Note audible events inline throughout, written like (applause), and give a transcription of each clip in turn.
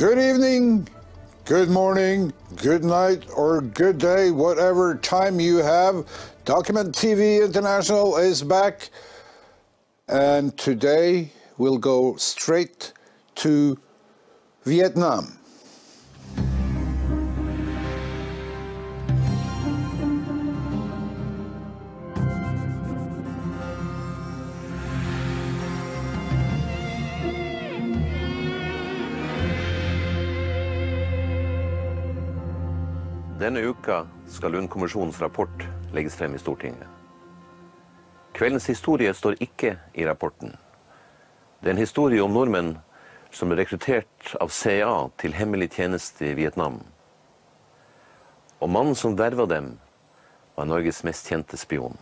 Good evening, good morning, good night, or good day, whatever time you have. Document TV International is back, and today we'll go straight to Vietnam. Denne uka skal Lund-kommisjonens rapport legges frem i Stortinget. Kveldens historie står ikke i rapporten. Det er en historie om nordmenn som ble rekruttert av CIA til hemmelig tjeneste i Vietnam. Og mannen som verva dem, var Norges mest kjente spion.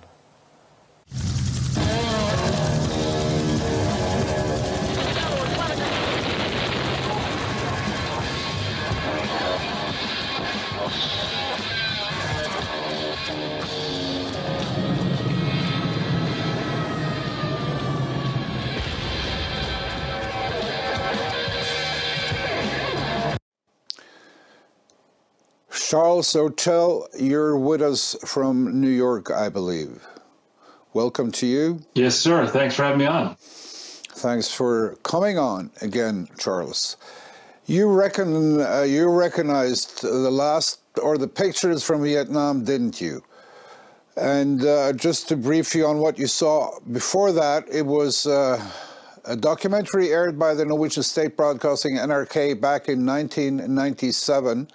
Charles Ortel, you're with us from New York, I believe. Welcome to you. Yes, sir. Thanks for having me on. Thanks for coming on again, Charles. You reckon uh, you recognized the last or the pictures from Vietnam, didn't you? And uh, just to brief you on what you saw before that, it was uh, a documentary aired by the Norwegian State Broadcasting NRK back in 1997,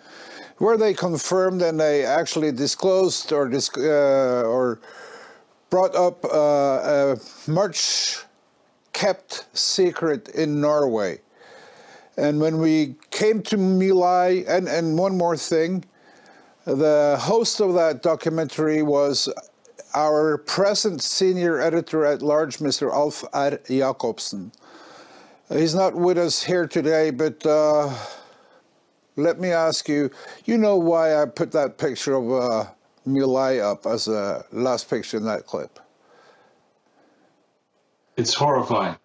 where they confirmed and they actually disclosed or dis- uh, or brought up uh, a much kept secret in Norway. And when we came to My Lai, and, and one more thing, the host of that documentary was our present senior editor at large, Mr. Alf R. Jacobsen. He's not with us here today, but uh, let me ask you you know why I put that picture of uh, My Lai up as a last picture in that clip? It's horrifying.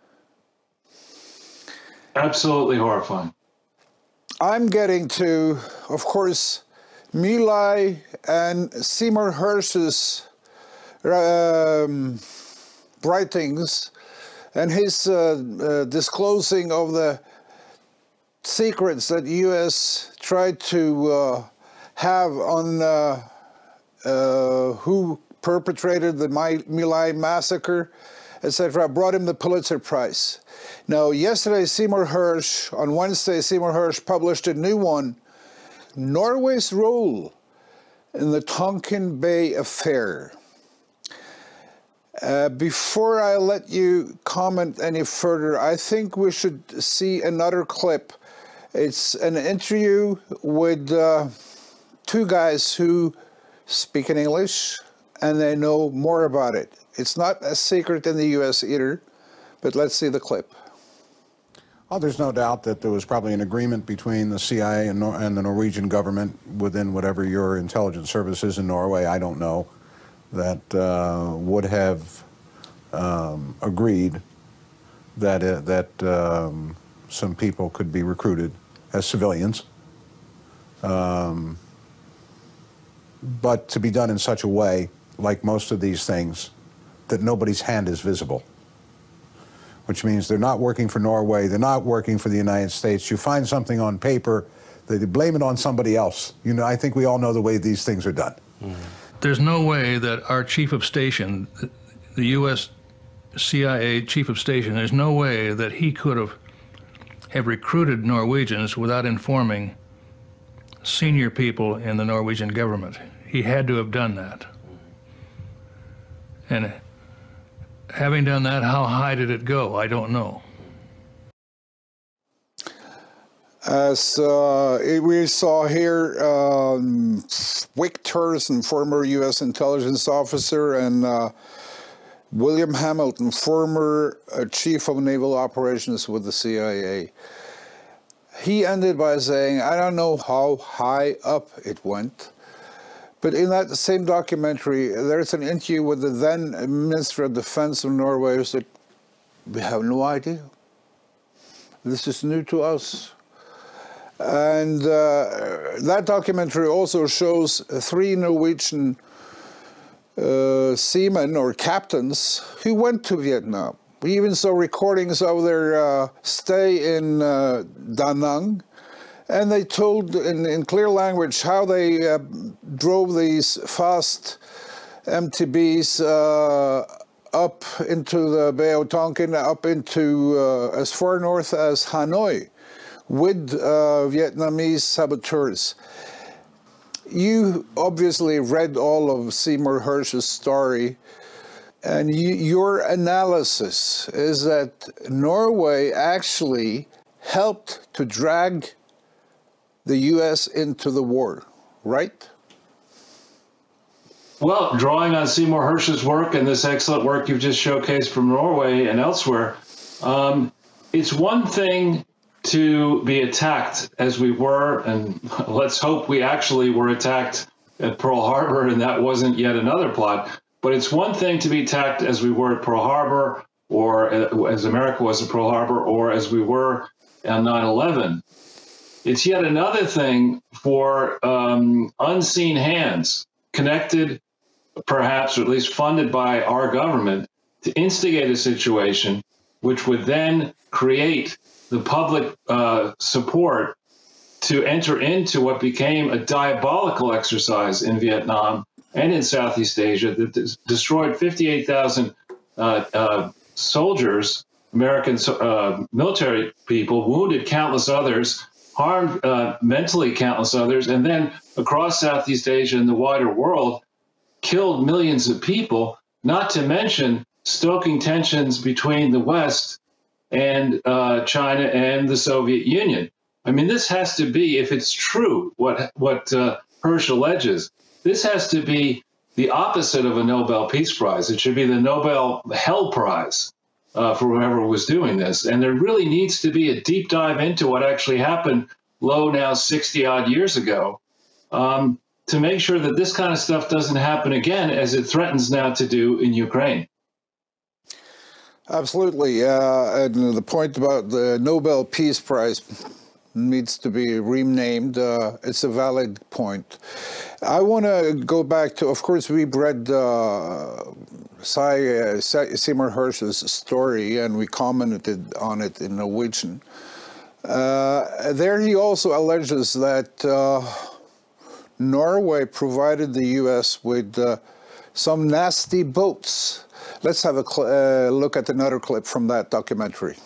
Absolutely horrifying. I'm getting to, of course, My Lai and Seymour Hersh's um, writings and his uh, uh, disclosing of the secrets that U.S. tried to uh, have on uh, uh, who perpetrated the My Lai massacre, etc., brought him the Pulitzer Prize. Now, yesterday, Seymour Hersh, on Wednesday, Seymour Hersh published a new one Norway's Role in the Tonkin Bay Affair. Uh, before I let you comment any further, I think we should see another clip. It's an interview with uh, two guys who speak in English and they know more about it. It's not a secret in the US either, but let's see the clip. Oh, there's no doubt that there was probably an agreement between the CIA and, Nor- and the Norwegian government within whatever your intelligence service is in Norway, I don't know, that uh, would have um, agreed that, uh, that um, some people could be recruited as civilians. Um, but to be done in such a way, like most of these things, that nobody's hand is visible which means they're not working for Norway, they're not working for the United States. You find something on paper, they blame it on somebody else. You know, I think we all know the way these things are done. Mm. There's no way that our chief of station, the U.S. CIA chief of station, there's no way that he could have have recruited Norwegians without informing senior people in the Norwegian government. He had to have done that. And having done that, how high did it go? I don't know. As uh, we saw here, um, Wick Turson, former U.S. intelligence officer, and uh, William Hamilton, former uh, chief of naval operations with the CIA. He ended by saying, I don't know how high up it went, but in that same documentary, there's an interview with the then Minister of Defense of Norway who said, We have no idea. This is new to us. And uh, that documentary also shows three Norwegian uh, seamen or captains who went to Vietnam. We even saw recordings of their uh, stay in uh, Da Nang, and they told in, in clear language how they uh, drove these fast MTBs uh, up into the Bay of Tonkin, up into uh, as far north as Hanoi with uh, Vietnamese saboteurs. You obviously read all of Seymour Hersh's story, and you, your analysis is that Norway actually helped to drag the U.S. into the war, right? Well, drawing on Seymour Hersh's work and this excellent work you've just showcased from Norway and elsewhere, um, it's one thing to be attacked as we were, and (laughs) let's hope we actually were attacked at Pearl Harbor and that wasn't yet another plot. But it's one thing to be attacked as we were at Pearl Harbor, or uh, as America was at Pearl Harbor, or as we were on 9 11. It's yet another thing for um, unseen hands connected, perhaps, or at least funded by our government, to instigate a situation which would then create the public uh, support to enter into what became a diabolical exercise in Vietnam and in Southeast Asia that des- destroyed 58,000 uh, uh, soldiers, American uh, military people, wounded countless others, harmed uh, mentally countless others, and then across Southeast Asia and the wider world, killed millions of people, not to mention stoking tensions between the West and uh, China and the Soviet Union. I mean, this has to be, if it's true, what what uh, Hersh alleges, this has to be the opposite of a Nobel Peace Prize. It should be the Nobel Hell Prize uh, for whoever was doing this. And there really needs to be a deep dive into what actually happened, low now 60 odd years ago, um, to make sure that this kind of stuff doesn't happen again, as it threatens now to do in Ukraine. Absolutely. Uh, and the point about the Nobel Peace Prize needs to be renamed. Uh, it's a valid point. I want to go back to, of course, we've read uh, Cy, uh, Seymour Hersh's story and we commented on it in Norwegian. Uh, there he also alleges that uh, Norway provided the U.S. with uh, some nasty boats. Let's have a uh, look at another clip from that documentary.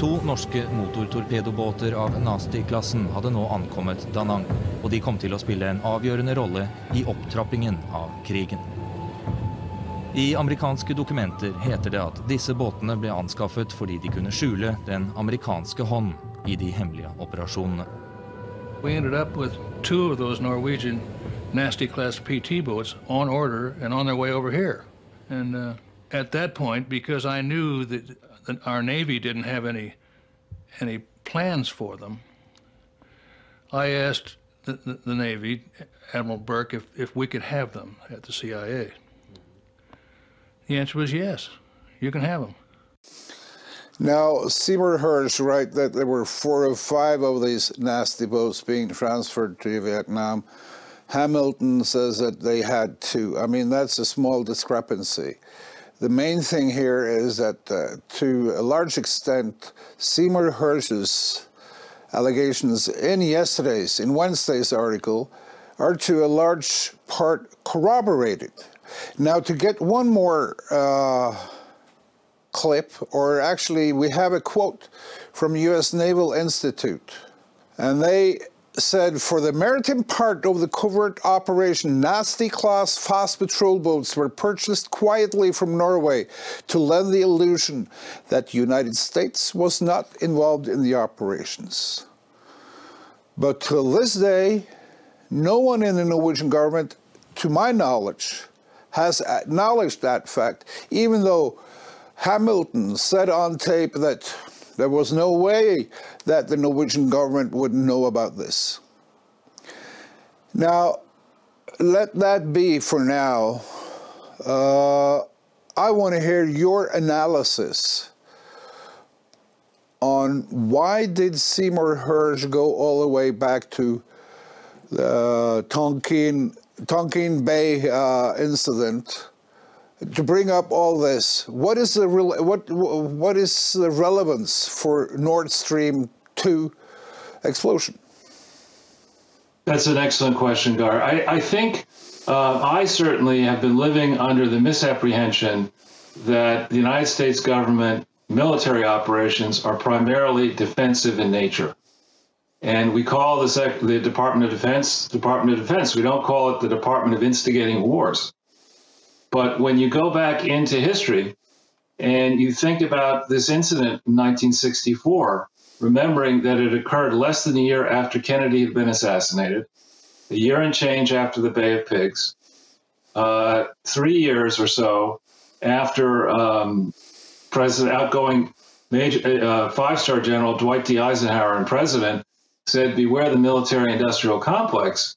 To norske motortorpedobåter av Nasty-klassen hadde nå ankommet Da Nang, og de kom til å spille en avgjørende rolle i opptrappingen av krigen. I amerikanske dokumenter heter det at disse båtene ble anskaffet fordi de kunne skjule den amerikanske hånd i de hemmelige operasjonene. We ended up with two of those Norwegian nasty class PT boats on order and on their way over here. And uh, at that point, because I knew that, that our Navy didn't have any plans for them, I asked the Navy, Admiral Burke, if, if we could have them at the CIA. The answer was yes, you can have them. Now, Seymour Hersh, right, that there were four or five of these nasty boats being transferred to Vietnam. Hamilton says that they had two. I mean, that's a small discrepancy. The main thing here is that, uh, to a large extent, Seymour Hersh's allegations in yesterday's, in Wednesday's article, are to a large part corroborated. Now, to get one more uh, clip, or actually, we have a quote from U.S. Naval Institute, and they said for the maritime part of the covert operation, nasty class fast patrol boats were purchased quietly from Norway to lend the illusion that the United States was not involved in the operations. But till this day, no one in the Norwegian government, to my knowledge, has acknowledged that fact, even though Hamilton said on tape that there was no way that the Norwegian government would know about this. Now, let that be for now. Uh, I want to hear your analysis on why did Seymour Hersh go all the way back to the Tonkin, Tonkin Bay uh, incident to bring up all this? What is the what what is the relevance for Nord Stream two explosion? That's an excellent question, Gar. I, I think uh, I certainly have been living under the misapprehension that the United States government military operations are primarily defensive in nature. And we call the, sec- the Department of Defense Department of Defense. We don't call it the Department of Instigating Wars. But when you go back into history and you think about this incident in 1964, remembering that it occurred less than a year after Kennedy had been assassinated, a year and change after the Bay of Pigs, uh, three years or so after um, President outgoing Major uh, Five Star General Dwight D. Eisenhower and President said, "Beware the military-industrial complex."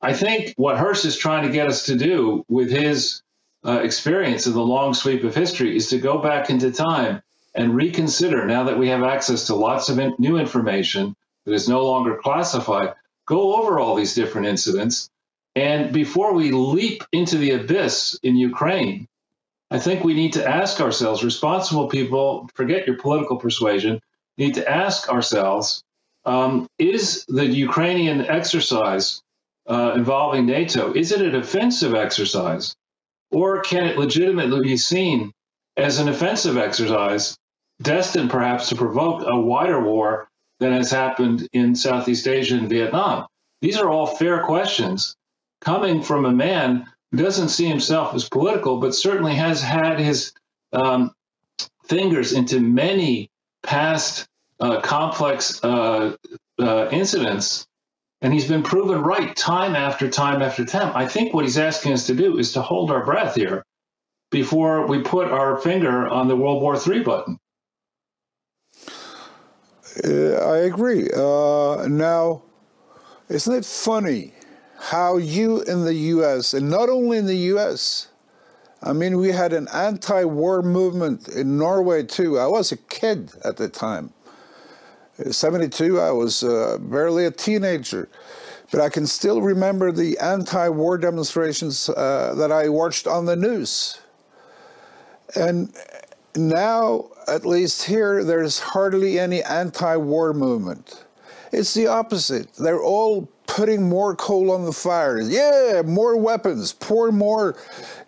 I think what Hersh is trying to get us to do with his uh, experience of the long sweep of history is to go back into time and reconsider now that we have access to lots of in- new information that is no longer classified, go over all these different incidents. And before we leap into the abyss in Ukraine, I think we need to ask ourselves, responsible people, forget your political persuasion, need to ask ourselves um, is the Ukrainian exercise uh, involving NATO, is it a defensive exercise? Or can it legitimately be seen as an offensive exercise destined perhaps to provoke a wider war than has happened in Southeast Asia and Vietnam? These are all fair questions coming from a man who doesn't see himself as political, but certainly has had his um, fingers into many past uh, complex uh, uh, incidents. And he's been proven right time after time after time. I think what he's asking us to do is to hold our breath here before we put our finger on the World War III button. Uh, I agree. Uh, now, isn't it funny how you in the US, and not only in the US, I mean, we had an anti war movement in Norway too. I was a kid at the time. 72, I was uh, barely a teenager. But I can still remember the anti war demonstrations uh, that I watched on the news. And now, at least here, there's hardly any anti war movement. It's the opposite. They're all putting more coal on the fire. Yeah, more weapons, pour more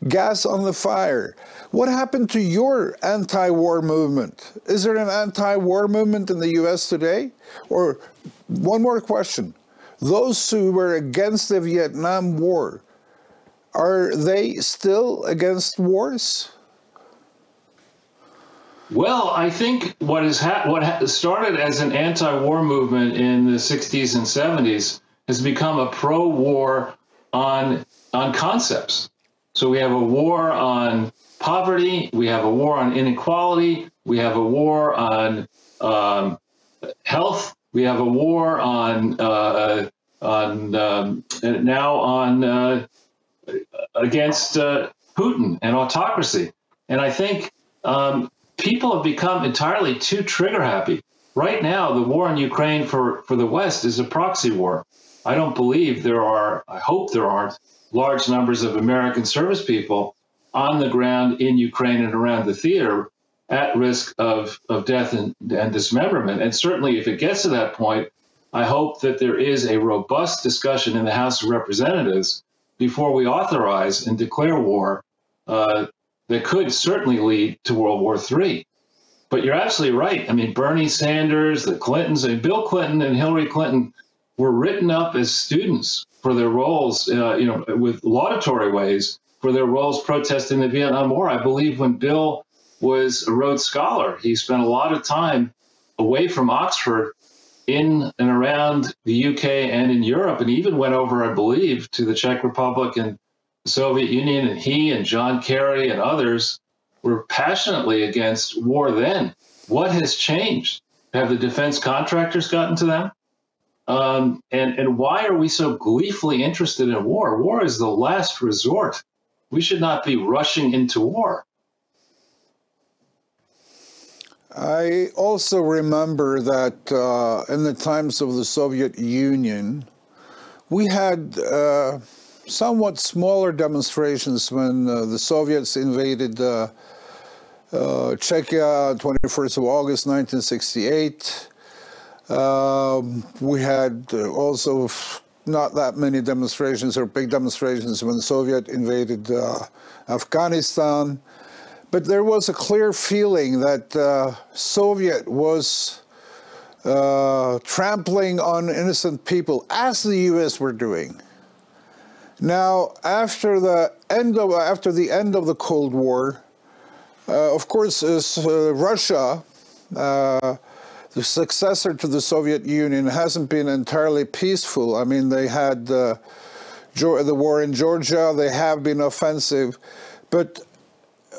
gas on the fire. What happened to your anti war movement? Is there an anti war movement in the US today? Or one more question those who were against the Vietnam War, are they still against wars? Well, I think what is ha- what ha- started as an anti-war movement in the 60s and 70s has become a pro-war on on concepts. So we have a war on poverty, we have a war on inequality, we have a war on um, health, we have a war on uh, on um, now on uh, against uh, Putin and autocracy. And I think um, people have become entirely too trigger happy. Right now, the war in Ukraine for, for the West is a proxy war. I don't believe there are, I hope there aren't, large numbers of American service people on the ground in Ukraine and around the theater at risk of, of death and, and dismemberment. And certainly, if it gets to that point, I hope that there is a robust discussion in the House of Representatives before we authorize and declare war uh, that could certainly lead to World War III. But you're absolutely right. I mean, Bernie Sanders, the Clintons, and Bill Clinton and Hillary Clinton were written up as students for their roles, uh, you know, with laudatory ways for their roles protesting the Vietnam War. I believe when Bill was a Rhodes Scholar, he spent a lot of time away from Oxford in and around the UK and in Europe, and even went over, I believe, to the Czech Republic and Soviet Union. And he and John Kerry and others were passionately against war then. What has changed? Have the defense contractors gotten to them? Um, and, and why are we so gleefully interested in war? War is the last resort. We should not be rushing into war. I also remember that uh, in the times of the Soviet Union, we had uh, somewhat smaller demonstrations when uh, the Soviets invaded uh, uh, Czechia 21st of August 1968. Um, we had uh, also not that many demonstrations or big demonstrations when the Soviet invaded uh, Afghanistan. But there was a clear feeling that uh, Soviet was uh, trampling on innocent people, as the U.S. were doing. Now, after the end of after the end of the Cold War, uh, of course, is, uh, Russia, uh, the successor to the Soviet Union, hasn't been entirely peaceful. I mean, they had uh, the war in Georgia. They have been offensive, but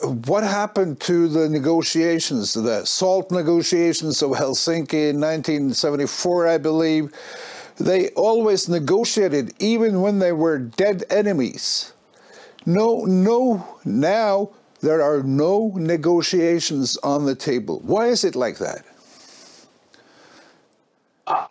what happened to the negotiations, the SALT negotiations of Helsinki in 1974, I believe? They always negotiated, even when they were dead enemies. No, no, now there are no negotiations on the table. Why is it like that?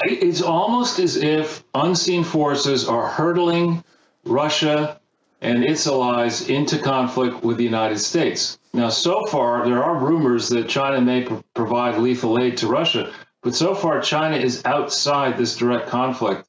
It's almost as if unseen forces are hurtling Russia and its allies into conflict with the United States. Now, so far, there are rumors that China may pr- provide lethal aid to Russia, but so far, China is outside this direct conflict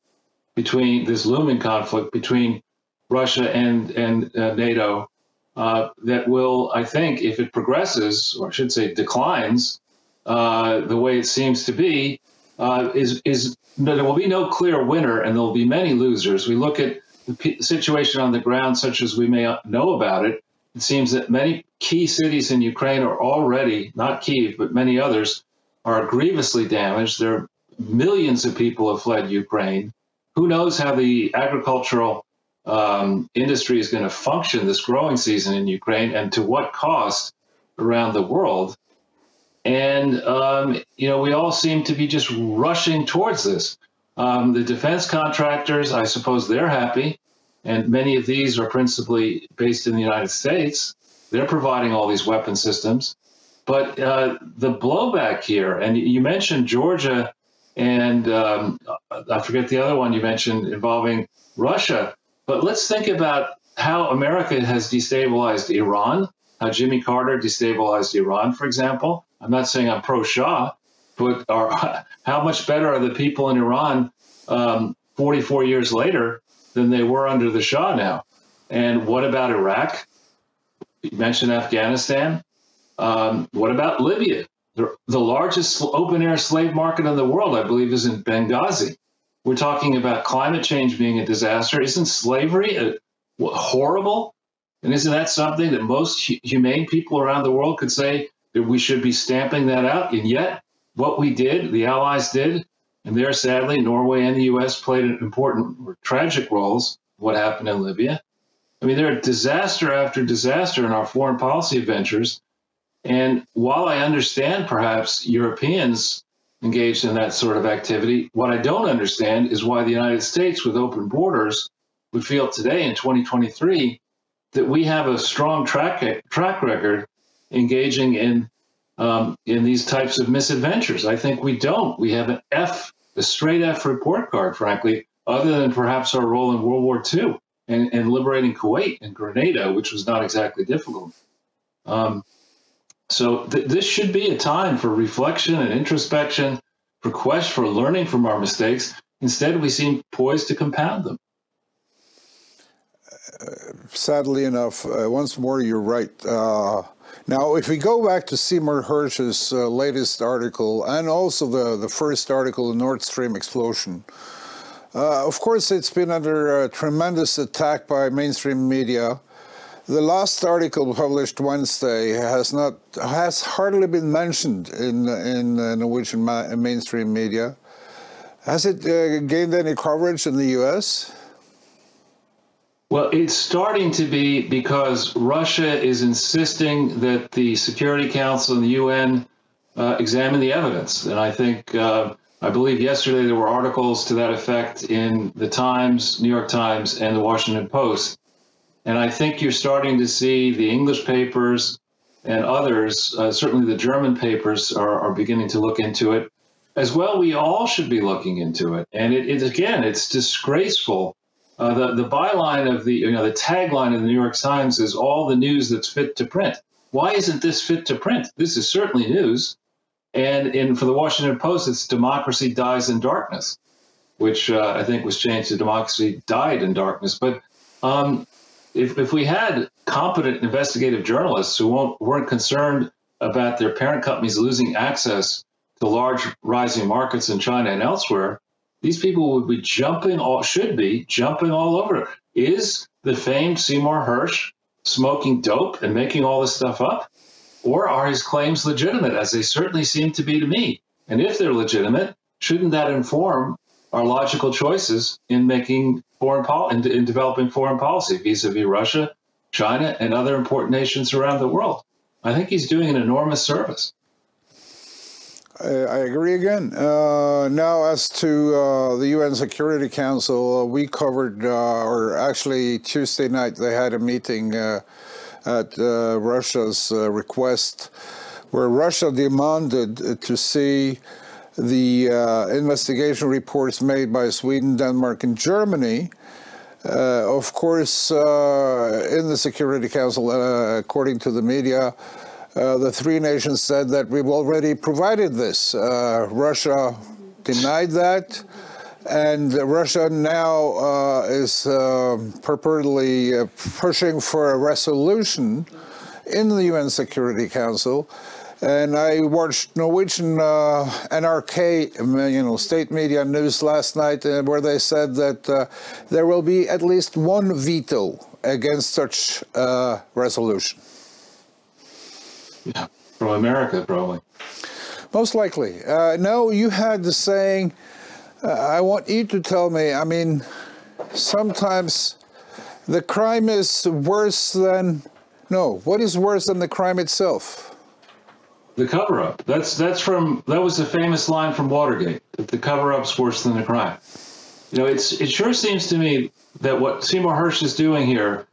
between this looming conflict between Russia and and uh, NATO. Uh, that will, I think, if it progresses, or I should say, declines, uh, the way it seems to be, uh, is is there will be no clear winner, and there will be many losers. We look at the situation on the ground, such as we may know about it. It seems that many key cities in Ukraine are already not Kiev, but many others are grievously damaged. There are millions of people have fled Ukraine. Who knows how the agricultural um, industry is going to function this growing season in Ukraine, and to what cost around the world? And, um, you know, we all seem to be just rushing towards this. Um, the defense contractors, I suppose they're happy. And many of these are principally based in the United States. They're providing all these weapon systems. But uh, the blowback here, and you mentioned Georgia and um, I forget the other one you mentioned involving Russia. But let's think about how America has destabilized Iran, how Jimmy Carter destabilized Iran, for example. I'm not saying I'm pro Shah, but are, (laughs) how much better are the people in Iran um, 44 years later than they were under the Shah now? And what about Iraq? You mentioned Afghanistan. Um, what about Libya? The, the largest open air slave market in the world, I believe, is in Benghazi. We're talking about climate change being a disaster. Isn't slavery a, what, horrible? And isn't that something that most humane people around the world could say that we should be stamping that out? And yet, what we did, the Allies did, and there, sadly, Norway and the U.S. played an important or tragic roles. What happened in Libya? I mean, there are disaster after disaster in our foreign policy ventures. And while I understand perhaps Europeans engaged in that sort of activity, what I don't understand is why the United States, with open borders, would feel today in 2023 that we have a strong track track record engaging in um, in these types of misadventures. I think we don't. We have an F, a straight F report card, frankly, other than perhaps our role in World War II and, and liberating Kuwait and Grenada, which was not exactly difficult. Um, so th- this should be a time for reflection and introspection, for quest for learning from our mistakes. Instead, we seem poised to compound them. sadly enough, uh, once more, you're right. Uh, now, if we go back to Seymour Hersh's uh, latest article and also the, the first article, the Nord Stream explosion, uh, of course, it's been under a tremendous attack by mainstream media. The last article published Wednesday has not has hardly been mentioned in in uh, Norwegian ma- mainstream media. Has it uh, gained any coverage in the U.S.? Well, it's starting to be because Russia is insisting that the Security Council and the UN uh, examine the evidence. And I think, uh, I believe yesterday there were articles to that effect in the Times, New York Times, and the Washington Post. And I think you're starting to see the English papers and others, uh, certainly the German papers, are, are beginning to look into it. As well, we all should be looking into it. And it, it again, it's disgraceful. Uh, the the byline of the you know the tagline of the New York Times is all the news that's fit to print. Why isn't this fit to print? This is certainly news. And in for the Washington Post, it's democracy dies in darkness, which uh, I think was changed to democracy died in darkness. But um, if, if we had competent investigative journalists who won't, weren't concerned about their parent companies losing access to large rising markets in China and elsewhere, these people would be jumping all should be jumping all over. Is the famed Seymour Hersh smoking dope and making all this stuff up? Or are his claims legitimate, as they certainly seem to be to me? And if they're legitimate, shouldn't that inform our logical choices in making foreign policy, in, in developing foreign policy vis-a-vis Russia, China, and other important nations around the world? I think he's doing an enormous service. I, agree again. Uh, now, as to uh, the UN Security Council, uh, we covered, uh, or actually Tuesday night, they had a meeting uh, at uh, Russia's request where Russia demanded to see the investigation reports made by Sweden, Denmark, and Germany. of course, in the Security Council, according to the media, uh, the three nations said that we've already provided this. Uh, Russia denied that, and Russia now uh, is um, purportedly uh, pushing for a resolution in the UN Security Council. And I watched Norwegian uh, NRK, you know, state media news last night, where they said that there will be at least one veto against such resolution. Yeah, from America, probably. Most likely. Uh, no, you had the saying, uh, I want you to tell me, I mean, sometimes the crime is worse than, no, what is worse than the crime itself? The cover up. That's that's from that was the famous line from Watergate that the cover up's worse than the crime. You know, it's it sure seems to me that what Seymour Hersh is doing here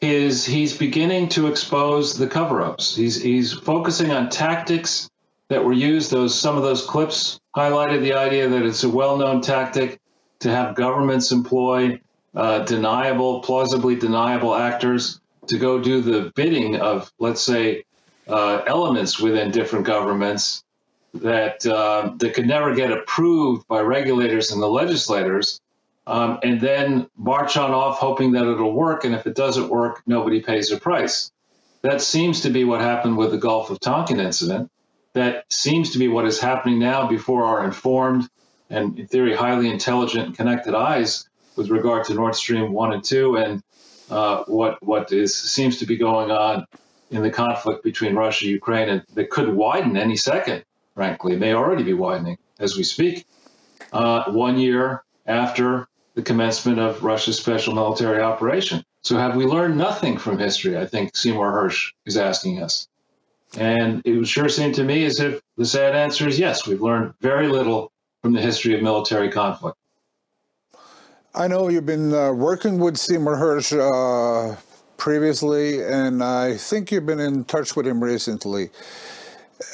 is he's beginning to expose the cover-ups. He's he's focusing on tactics that were used. Those some of those clips highlighted the idea that it's a well-known tactic to have governments employ uh, deniable, plausibly deniable actors to go do the bidding of, let's say, uh, elements within different governments that uh, that could never get approved by regulators and the legislators um, and then march on off hoping that it'll work. And if it doesn't work, nobody pays a price. That seems to be what happened with the Gulf of Tonkin incident. That seems to be what is happening now before our informed and, in theory, highly intelligent and connected eyes with regard to Nord Stream 1 and 2 and uh, what, what is, seems to be going on in the conflict between Russia Ukraine and that could widen any second, frankly, may already be widening as we speak. Uh, one year after the commencement of Russia's special military operation. So, have we learned nothing from history? I think Seymour Hersh is asking us. And it sure seem to me as if the sad answer is yes, we've learned very little from the history of military conflict. I know you've been uh, working with Seymour Hersh uh, previously, and I think you've been in touch with him recently.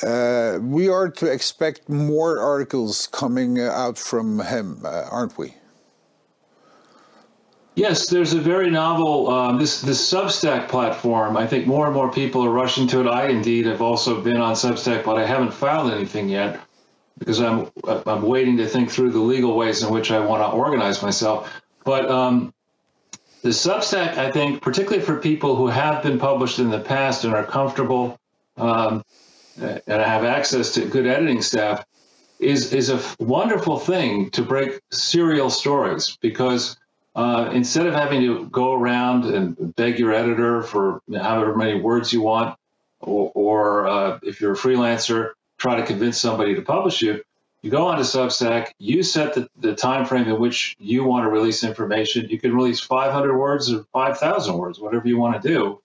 Uh, we are to expect more articles coming out from him, uh, aren't we? Yes, there's a very novel um, this this Substack platform. I think more and more people are rushing to it. I indeed have also been on Substack, but I haven't found anything yet because I'm I'm waiting to think through the legal ways in which I want to organize myself. But um, the Substack, I think, particularly for people who have been published in the past and are comfortable um, and have access to good editing staff, is is a wonderful thing to break serial stories because uh, instead of having to go around and beg your editor for however many words you want, or, or uh, if you're a freelancer, try to convince somebody to publish you, you go onto Substack, you set the, the time frame in which you want to release information. You can release 500 words or 5,000 words, whatever you want to do.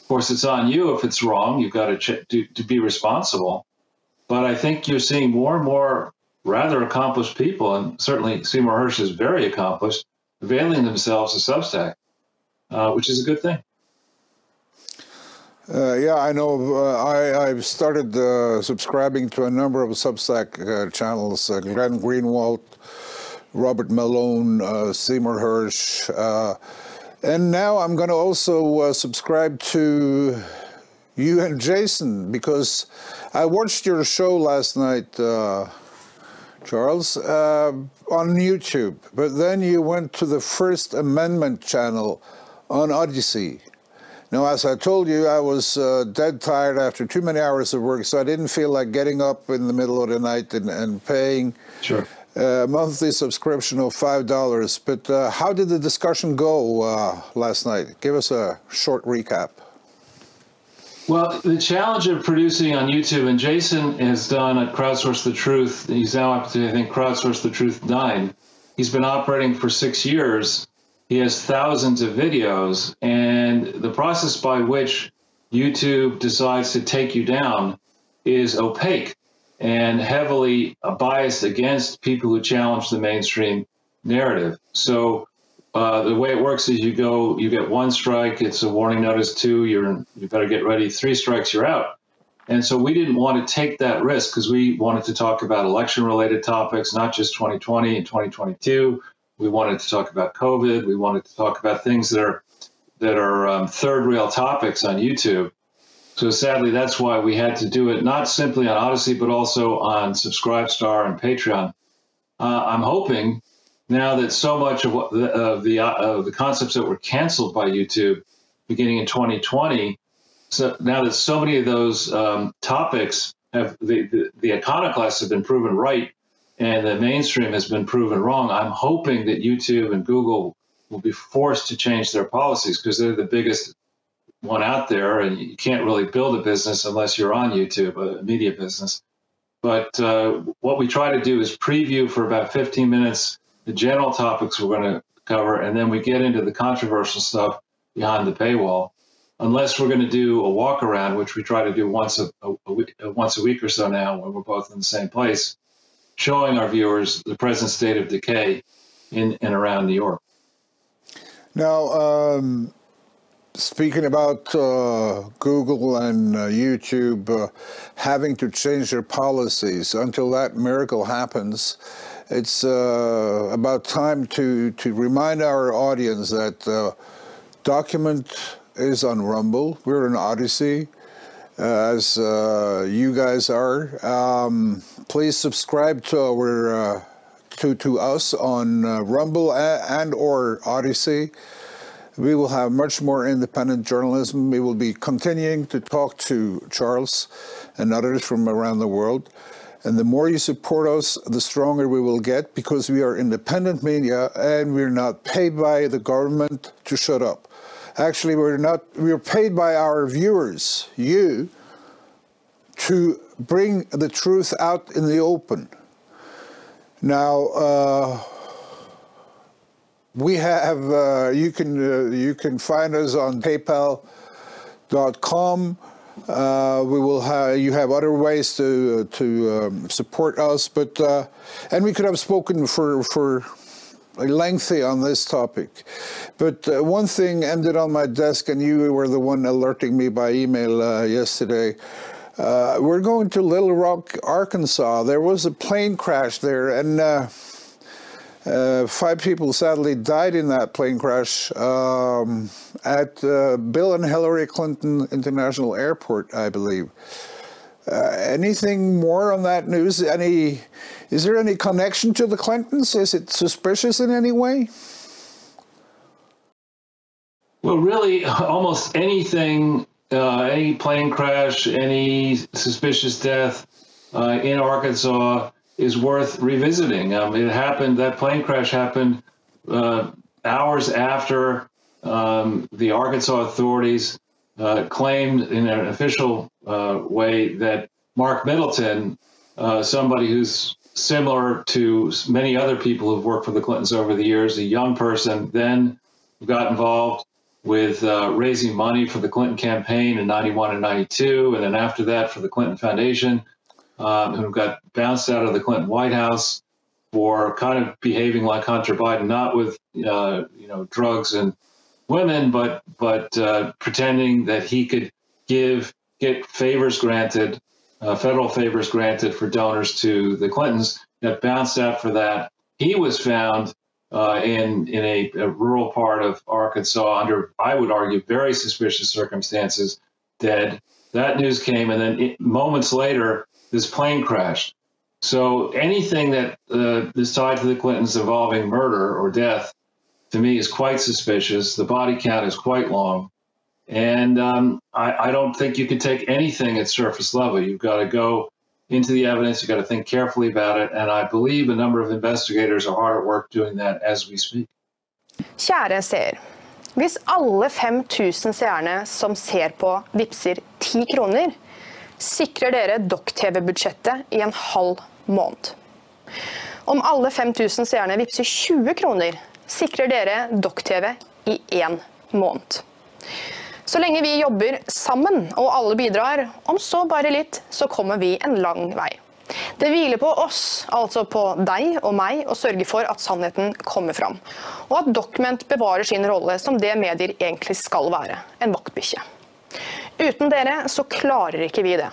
Of course, it's on you if it's wrong. You've got to, ch- to, to be responsible. But I think you're seeing more and more rather accomplished people, and certainly Seymour Hersh is very accomplished, availing themselves of Substack, uh, which is a good thing. Uh, yeah, I know. Uh, I, I've started uh, subscribing to a number of Substack uh, channels uh, Glenn Greenwald, Robert Malone, Seymour Hersh. And now I'm going to also subscribe to you and Jason because I watched your show last night, Charles, uh, on YouTube. But then you went to the First Amendment channel on Odysee. Now, as I told you, I was uh, dead tired after too many hours of work, so I didn't feel like getting up in the middle of the night and, and paying Sure. a monthly subscription of five dollars. But uh, how did the discussion go uh, last night? Give us a short recap. Well, the challenge of producing on YouTube, and Jason has done at Crowdsource the Truth. He's now up to I think Crowdsource the Truth nine. He's been operating for six years. He has thousands of videos, and the process by which YouTube decides to take you down is opaque and heavily biased against people who challenge the mainstream narrative. So uh, the way it works is you go, you get one strike, it's a warning notice. Two, you're you better get ready. Three strikes, you're out. And so we didn't want to take that risk because we wanted to talk about election-related topics, not just 2020 and 2022. We wanted to talk about COVID. We wanted to talk about things that are that are um, third rail topics on YouTube. So sadly, that's why we had to do it not simply on Odysee, but also on Subscribestar and Patreon. Uh, I'm hoping now that so much of what the of the, uh, of the concepts that were canceled by YouTube beginning in 2020, so now that so many of those um, topics have the, the the iconoclasts have been proven right, and the mainstream has been proven wrong. I'm hoping that YouTube and Google will be forced to change their policies because they're the biggest one out there, and you can't really build a business unless you're on YouTube, a media business. But uh, what we try to do is preview for about 15 minutes the general topics we're going to cover, and then we get into the controversial stuff behind the paywall. Unless we're going to do a walk around, which we try to do once a, a, a week, uh, once a week or so now, when we're both in the same place, showing our viewers the present state of decay in and around New York. Now, um, speaking about uh, Google and uh, YouTube uh, having to change their policies, until that miracle happens, it's uh, about time to, to remind our audience that uh, Document is on Rumble. We're on Odysee, uh, as uh, you guys are. Um, please subscribe to our uh, to to us on uh, Rumble and or Odysee. We will have much more independent journalism. We will be continuing to talk to Charles and others from around the world. And the more you support us, the stronger we will get because we are independent media and we're not paid by the government to shut up. Actually, we're not, we're paid by our viewers, you, to bring the truth out in the open. Now, uh, we have uh, you can uh, you can find us on PayPal.com. Uh, we will have you have other ways to to um, support us, but uh, and we could have spoken for for lengthy on this topic. But uh, one thing ended on my desk, and you were the one alerting me by email uh, yesterday. Uh, we're going to Little Rock, Arkansas. There was a plane crash there, and uh, five people sadly died in that plane crash um, at uh, Bill and Hillary Clinton International Airport, I believe. Uh, anything more on that news? Any? Is there any connection to the Clintons? Is it suspicious in any way? Well, really, almost anything, uh, any plane crash, any suspicious death uh, in Arkansas is worth revisiting. Um, it happened, that plane crash happened uh, hours after um, the Arkansas authorities uh, claimed in an official uh, way that Mark Middleton, uh, somebody who's similar to many other people who've worked for the Clintons over the years, a young person, then got involved with uh, raising money for the Clinton campaign in 91 and 92, and then after that for the Clinton Foundation, um, who got bounced out of the Clinton White House for kind of behaving like Hunter Biden, not with uh, you know drugs and women, but but uh, pretending that he could give get favors granted, uh, federal favors granted for donors to the Clintons. Got bounced out for that. He was found uh, in in a, a, rural part of Arkansas under, I would argue, very suspicious circumstances, dead. That news came, and then it, moments later, this plane crashed. So anything that uh, is tied to the Clintons involving murder or death, to me, is quite suspicious. The body count is quite long. And um, I, I, don't think you can take anything at surface level. You've got to go into the evidence, you've got to think carefully about it. And I believe a number of investigators are hard at work doing that as we speak. Kjære seer. Hvis alle 5000 seerne som ser på, vippser 10 kroner, sikrer dere Dokk-TV-budsjettet i en halv måned. Om alle 5000 seerne vippser 20 kroner, sikrer dere Dokk-TV i én måned. Så lenge vi jobber sammen og alle bidrar, om så bare litt, så kommer vi en lang vei. Det hviler på oss, altså på deg og meg, å sørge for at sannheten kommer fram. Og at Document bevarer sin rolle som det medier egentlig skal være, en vaktbikkje. Uten dere så klarer ikke vi det.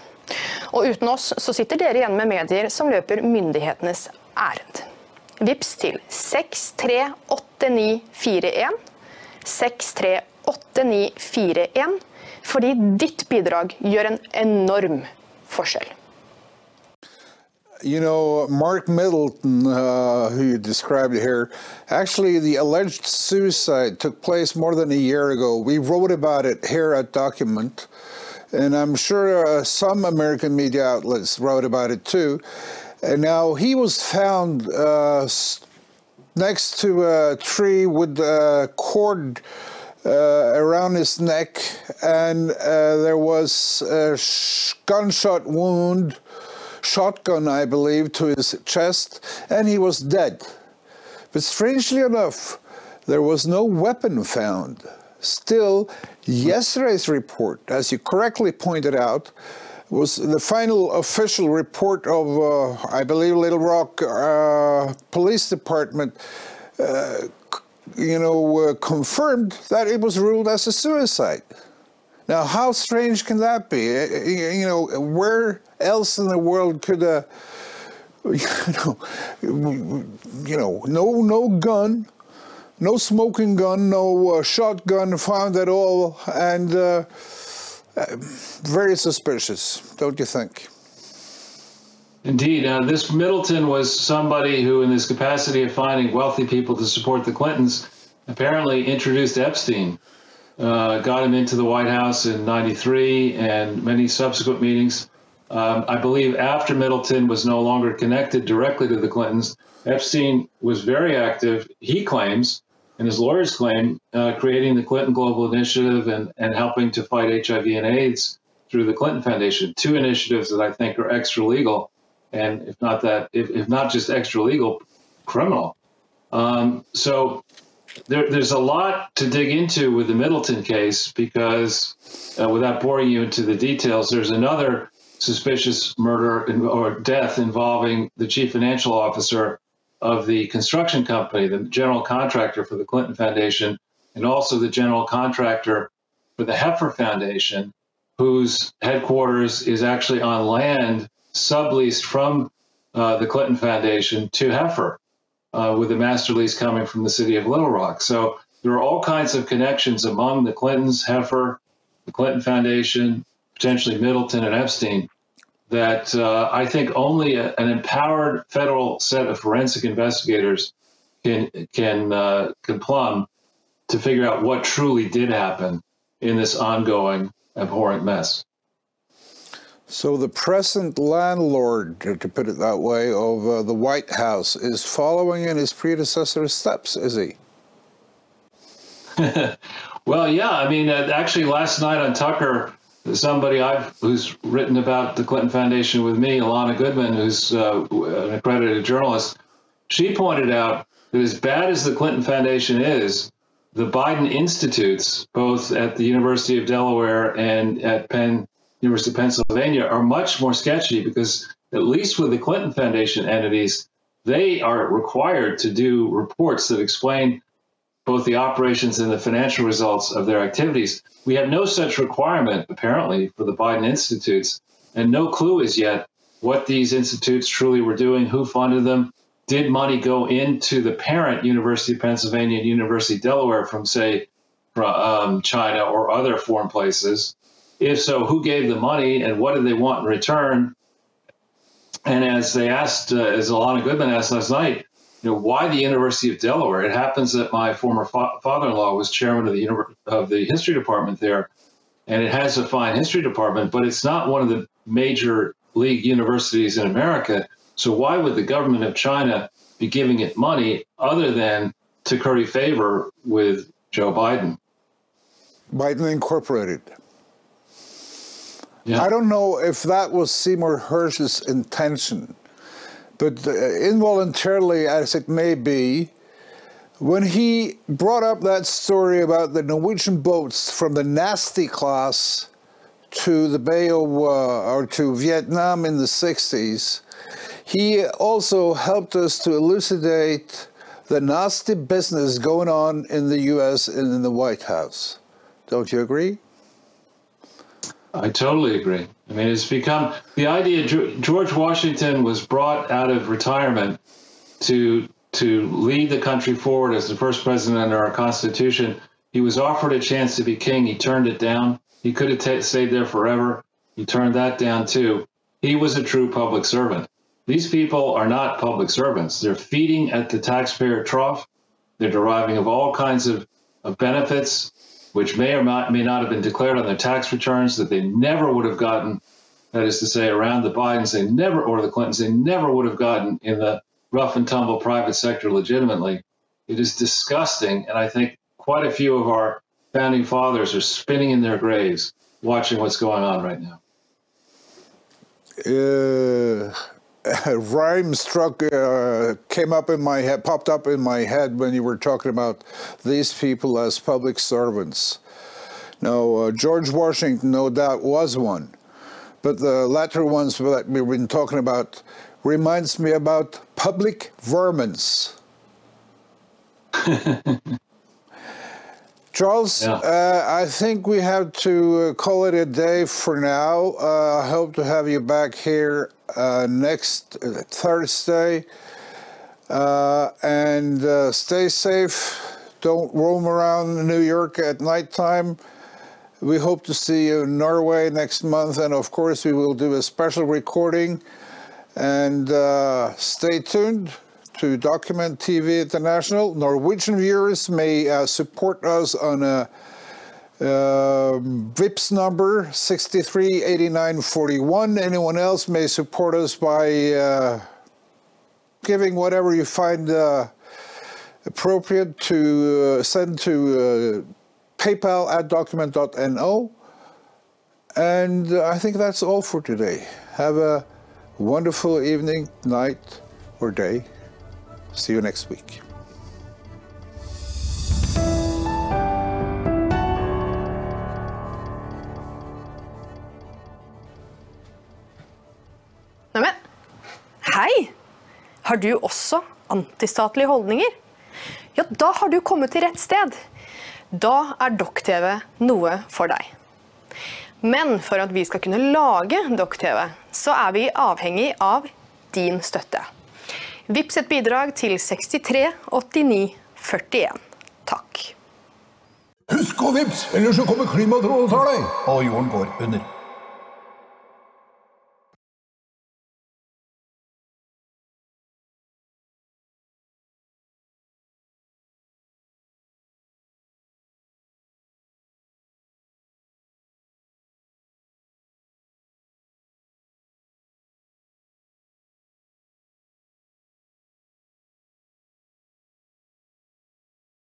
Og uten oss så sitter dere igjen med medier som løper myndighetenes ærend. Vips til 638941. 638941. Fordi ditt bidrag gjør en enorm forskjell. You know, Mark Middleton, uh, who you described here, actually, the alleged suicide took place more than a year ago. We wrote about it here at Document, and I'm sure uh, some American media outlets wrote about it too. And now he was found uh, next to a tree with a cord uh, around his neck, and uh, there was a gunshot wound shotgun, I believe, to his chest, and he was dead. But strangely enough, there was no weapon found. Still, yesterday's report, as you correctly pointed out, was the final official report of, uh, I believe, Little Rock uh, Police Department. Uh, you know, uh, confirmed that it was ruled as a suicide. Now, how strange can that be? You know, where else in the world could a, (laughs) you know, you know, no, no gun, no smoking gun, no uh, shotgun found at all, and uh, very suspicious, don't you think? Indeed. Uh, this Middleton was somebody who, in his capacity of finding wealthy people to support the Clintons, apparently introduced Epstein uh, got him into the White House in 93 and many subsequent meetings. Um, I believe after Middleton was no longer connected directly to the Clintons, Epstein was very active, he claims, and his lawyers claim, uh, creating the Clinton Global Initiative and, and helping to fight HIV and AIDS through the Clinton Foundation. Two initiatives that I think are extra legal, and if not that, if, if not just extra legal, criminal. Um, so there, there's a lot to dig into with the Middleton case because, uh, without boring you into the details, there's another suspicious murder in, or death involving the chief financial officer of the construction company, the general contractor for the Clinton Foundation, and also the general contractor for the Heifer Foundation, whose headquarters is actually on land subleased from uh, the Clinton Foundation to Heifer uh, with a master lease coming from the city of Little Rock. So there are all kinds of connections among the Clintons, Heifer, the Clinton Foundation, potentially Middleton and Epstein, that uh, I think only a, an empowered federal set of forensic investigators can can uh, can plumb to figure out what truly did happen in this ongoing abhorrent mess. So the present landlord, to put it that way, of uh, the White House is following in his predecessor's steps, is he? (laughs) well, yeah. I mean, uh, actually, last night on Tucker, somebody I've who's written about the Clinton Foundation with me, Alana Goodman, who's uh, an accredited journalist, she pointed out that as bad as the Clinton Foundation is, the Biden institutes, both at the University of Delaware and at Penn University of Pennsylvania are much more sketchy because at least with the Clinton Foundation entities, they are required to do reports that explain both the operations and the financial results of their activities. We have no such requirement, apparently, for the Biden Institutes, and no clue as yet what these institutes truly were doing, who funded them. Did money go into the parent University of Pennsylvania and University of Delaware from, say, from um, China or other foreign places? If so, who gave the money and what did they want in return? And as they asked, uh, as Alana Goodman asked last night, you know, why the University of Delaware? It happens that my former fa- father-in-law was chairman of the univer- of the history department there, and it has a fine history department, but it's not one of the major league universities in America. So why would the government of China be giving it money other than to curry favor with Joe Biden? Biden Incorporated. Yeah. I don't know if that was Seymour Hersh's intention, but uh, involuntarily as it may be, when he brought up that story about the Norwegian boats from the nasty class to the Bay of uh, or to Vietnam in the 60s, he also helped us to elucidate the nasty business going on in the US and in the White House. Don't you agree? I totally agree. I mean, it's become the idea. George Washington was brought out of retirement to to lead the country forward as the first president under our Constitution. He was offered a chance to be king. He turned it down. He could have t- stayed there forever. He turned that down too. He was a true public servant. These people are not public servants. They're feeding at the taxpayer trough. They're deriving of all kinds of, of benefits which may or may not have been declared on their tax returns that they never would have gotten. That is to say, around the Bidens, they never, or the Clintons, they never would have gotten in the rough and tumble private sector legitimately. It is disgusting. And I think quite a few of our founding fathers are spinning in their graves watching what's going on right now. Uh, (laughs) rhyme struck uh, came up in my head popped up in my head when you were talking about these people as public servants. Now uh, george washington no doubt was one. But the latter ones that we've been talking about reminds me about public vermins (laughs) Charles, Yeah. uh, I think we have to uh, call it a day for now. Uh, I hope to have you back here uh, next uh, Thursday. Uh, and uh, stay safe. Don't roam around New York at nighttime. We hope to see you in Norway next month. And of course, we will do a special recording. And uh, stay tuned to Document TV International. Norwegian viewers may uh, support us on a um, Vipps number 638941. Anyone else may support us by uh, giving whatever you find uh, appropriate to uh, send to uh, PayPal at document.no. And uh, I think that's all for today. Have a wonderful evening, night, or day. See you next week. Neimen, hei! Har du også antistatlige holdninger? Ja, da har du kommet til rett sted. Da er Dokk-TV noe for deg. Men for at vi skal kunne lage Dokk-TV, så er vi avhengig av din støtte. Vips et bidrag til 63 89 41. Takk. Husk å vips, ellers så kommer klimatrollet og tar deg, og jorden går under.